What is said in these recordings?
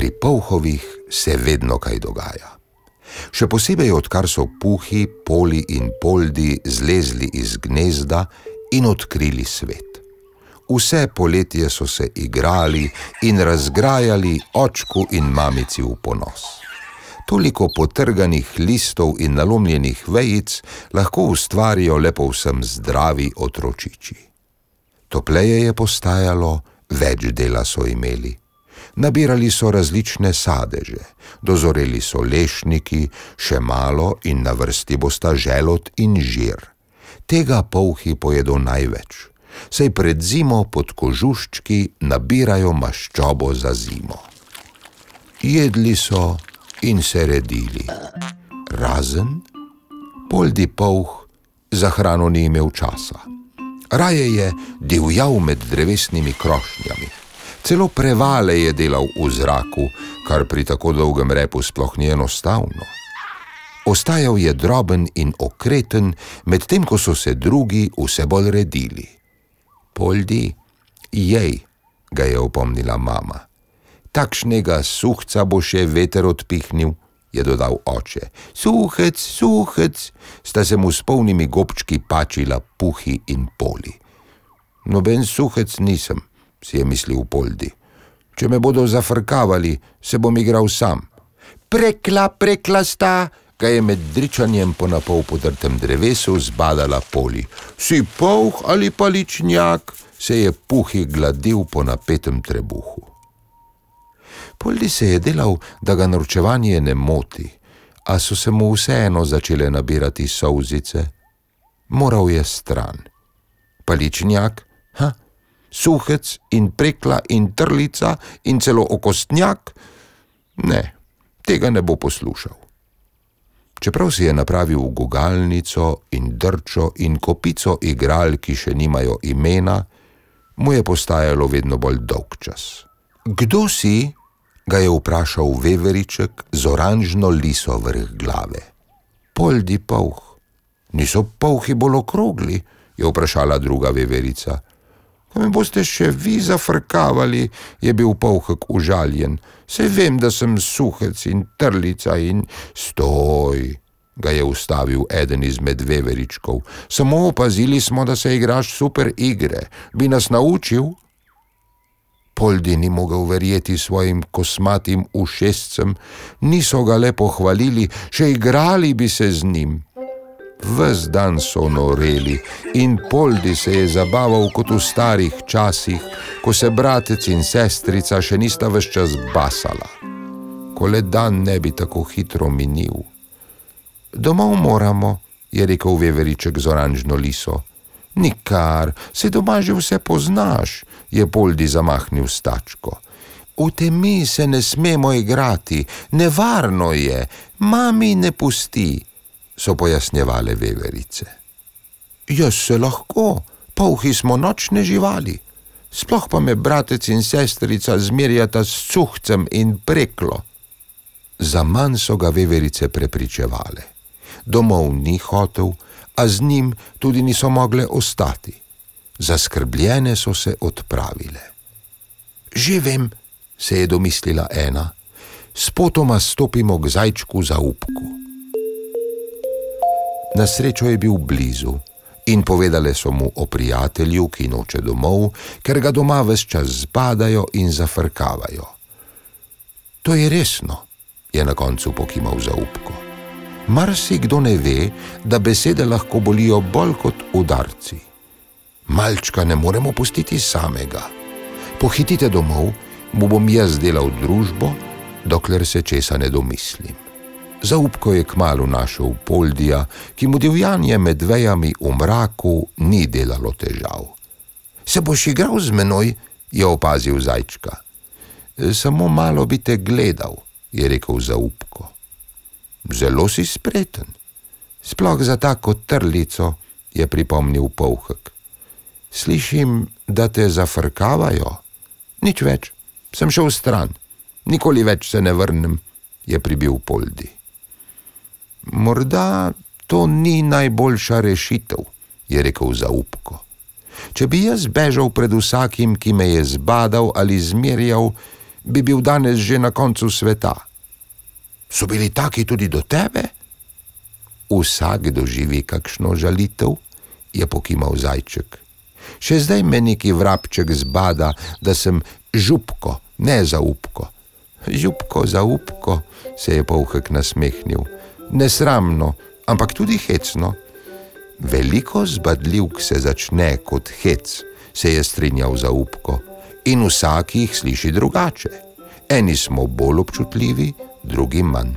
pri polhovih se vedno kaj dogaja. Še posebej odkar so puhi, poli in poldi zlezli iz gnezda in odkrili svet. Vse poletje so se igrali in razgrajali očku in mamici v ponos. Toliko potrganih listov in nalomljenih vejic lahko ustvarijo lepo vsem zdravi otročiči. Topleje je postajalo, več dela so imeli. Nabirali so različne sadeže, dozoreli so lešniki, še malo in na vrsti bosta želot in žir. Tega polhi pojedo največ, saj pred zimo pod kožuščki nabirajo maščobo za zimo. Jedli so in se redili, razen poldi polh za hrano ni imel časa. Raje je divjal med drevesnimi krošnjami celo prevale je delal v zraku, kar pri tako dolgem repu sploh ni enostavno. Ostajal je droben in okreten, medtem ko so se drugi vse bolj redili. Poldi, jej, ga je opomnila mama. Takšnega suhca bo še veter odpihnil, je dodal oče. Suhec, suhec, sta se mu s polnimi gobčki pačila puhi in poli. Noben suhec nisem, si je mislil Poldi. Če me bodo zafrkavali, se bom igral sam. Prekla, prekla sta, ga je med dričanjem po napol podrtem drevesu zbadala poli. Si polh ali paličnjak, se je puhi gladil po napetem trebuhu. Poldi se je delal, da ga naročevanje ne moti, a so se mu vseeno začele nabirati solzice. Moral je stran. Paličnjak, ha, suhec in prekla in trlica in celo okostnjak, ne, tega ne bo poslušal. Čeprav si je napravil gugalnico in drčo in kopico igral, ki še nimajo imena, mu je postajalo vedno bolj dolg čas. Kdo si? ga je vprašal veveriček z oranžno liso vrh glave. Poldi polh. Niso polhi bolj okrogli? je vprašala druga veverica. Ko me boste še vi zafrkavali, je bil polhek užaljen. Se vem, da sem suhec in trlica in stoj, ga je ustavil eden izmed veveričkov. Samo opazili smo, da se igraš super igre. Bi nas naučil? Poldi ni mogel verjeti svojim kosmatim ušescem, niso ga le pohvalili, še igrali bi se z njim. Ves dan so noreli in Poldi se je zabaval kot v starih časih, ko se bratec in sestrica še nista več čas basala. Ko le dan ne bi tako hitro minil. Domov moramo, je rekel Veveriček z oranžno liso. Nikar, se doma že vse poznaš, je Poldi zamahnil stačko. V temi se ne smemo igrati, nevarno je, mami ne pusti so pojasnjevale veverice. Jaz se lahko, polhi smo nočne živali, sploh pa me bratec in sestrica zmerjata s cuhcem in preklo. Za manj so ga veverice prepričevale. Domov ni hotel, a z njim tudi niso mogle ostati. Zaskrbljene so se odpravile. Že vem, se je domislila ena, spotoma stopimo k zajčku za upku. Na srečo je bil blizu in povedali so mu o prijatelju, ki noče domov, ker ga doma vse čas zbadajo in zafrkavajo. To je resno, je na koncu pokimal zaupko. Mar si kdo ne ve, da besede lahko bolijo bolj kot udarci. Malčka ne moremo pustiti samega. Pohitite domov, mu bom jaz delal družbo, dokler se česa ne domislim. Zaupko je kmalo našel Poldija, ki mu divjanje med vejami v mraku ni delalo težav. Se boš igral z menoj? je opazil zajčka. Samo malo bi te gledal, je rekel Zaupko. Zelo si spreten. Sploh za tako trlico, je pripomnil Povhek. Slišim, da te zafrkavajo. Nič več, sem šel stran, nikoli več se ne vrnem, je pribil Poldi. Morda to ni najboljša rešitev, je rekel zaupko. Če bi jaz bežal pred vsakim, ki me je zbadal ali zmerjal, bi bil danes že na koncu sveta. So bili taki tudi do tebe? Vsak doživi kakšno žalitev, je pokimal zajček. Še zdaj me neki vrabček zbada, da sem župko, ne zaupko. Župko, zaupko, se je povhek nasmehnil. Nesramno, ampak tudi hecno. Veliko zbadljivk se začne kot hec, se je strinjal zaupko, in vsak jih sliši drugače. Eni smo bolj občutljivi, drugi manj.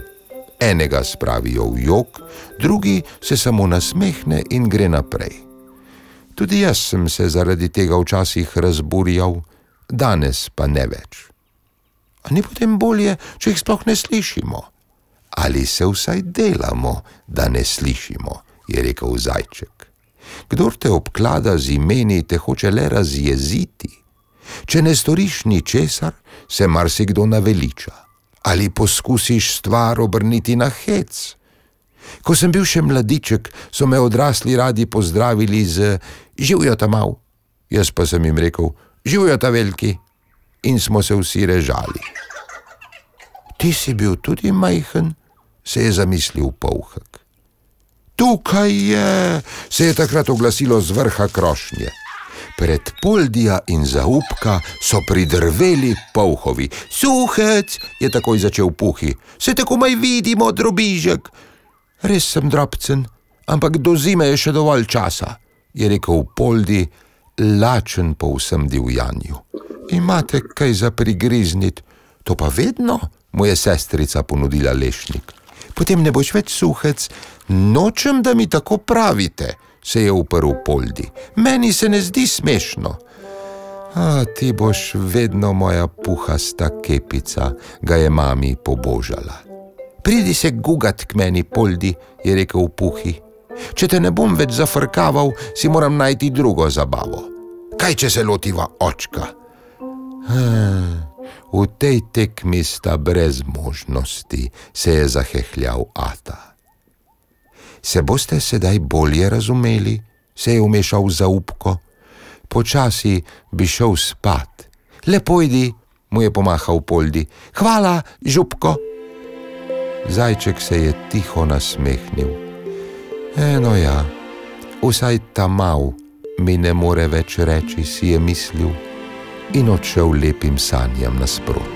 Enega spravijo v jog, drugi se samo nasmehne in gre naprej. Tudi jaz sem se zaradi tega včasih razburjal, danes pa ne več. A ni potem bolje, če jih sploh ne slišimo? Ali se vsaj delamo, da ne slišimo, je rekel zajček. Kdor te obklada z imeni, te hoče le razjeziti. Če ne storiš ničesar, se marsikdo naveliča. Ali poskusiš stvar obrniti na hec? Ko sem bil še mladiček, so me odrasli radi pozdravili z živijo tam mal. Jaz pa sem jim rekel: živijo ta veliki in smo se vsi režali. Ti si bil tudi majhen, se je zamislil povhek. Tukaj je, se je takrat oglasilo z vrha krošnje. Pred Poldija in zaupka so pridrveli povhovi. Suhec je takoj začel puhi, se tako maj vidimo, drobižek. Res sem drobcen, ampak do zime je še dovolj časa, je rekel Poldi, lačen po vsem divjanju. Imate kaj za prigriznit, to pa vedno, mu je sestrica ponudila lešnik. Potem ne boš več suhec, nočem, da mi tako pravite se je uprl Poldi. Meni se ne zdi smešno. A ti boš vedno moja puhasta kepica, ga je mami pobožala. Pridi se gugat k meni, Poldi, je rekel Puhi. Če te ne bom več zafrkaval, si moram najti drugo zabavo. Kaj če se lotiva očka? V tej tekmi sta brez možnosti, se je zahehljal Ata. Se boste sedaj bolje razumeli, se je umešal zaupko. Počasi bi šel spat. Lepo idi, mu je pomahal Poldi. Hvala, župko. Zajček se je tiho nasmehnil. Eno ja, vsaj ta mal mi ne more več reči, si je mislil in odšel lepim sanjam nasprot.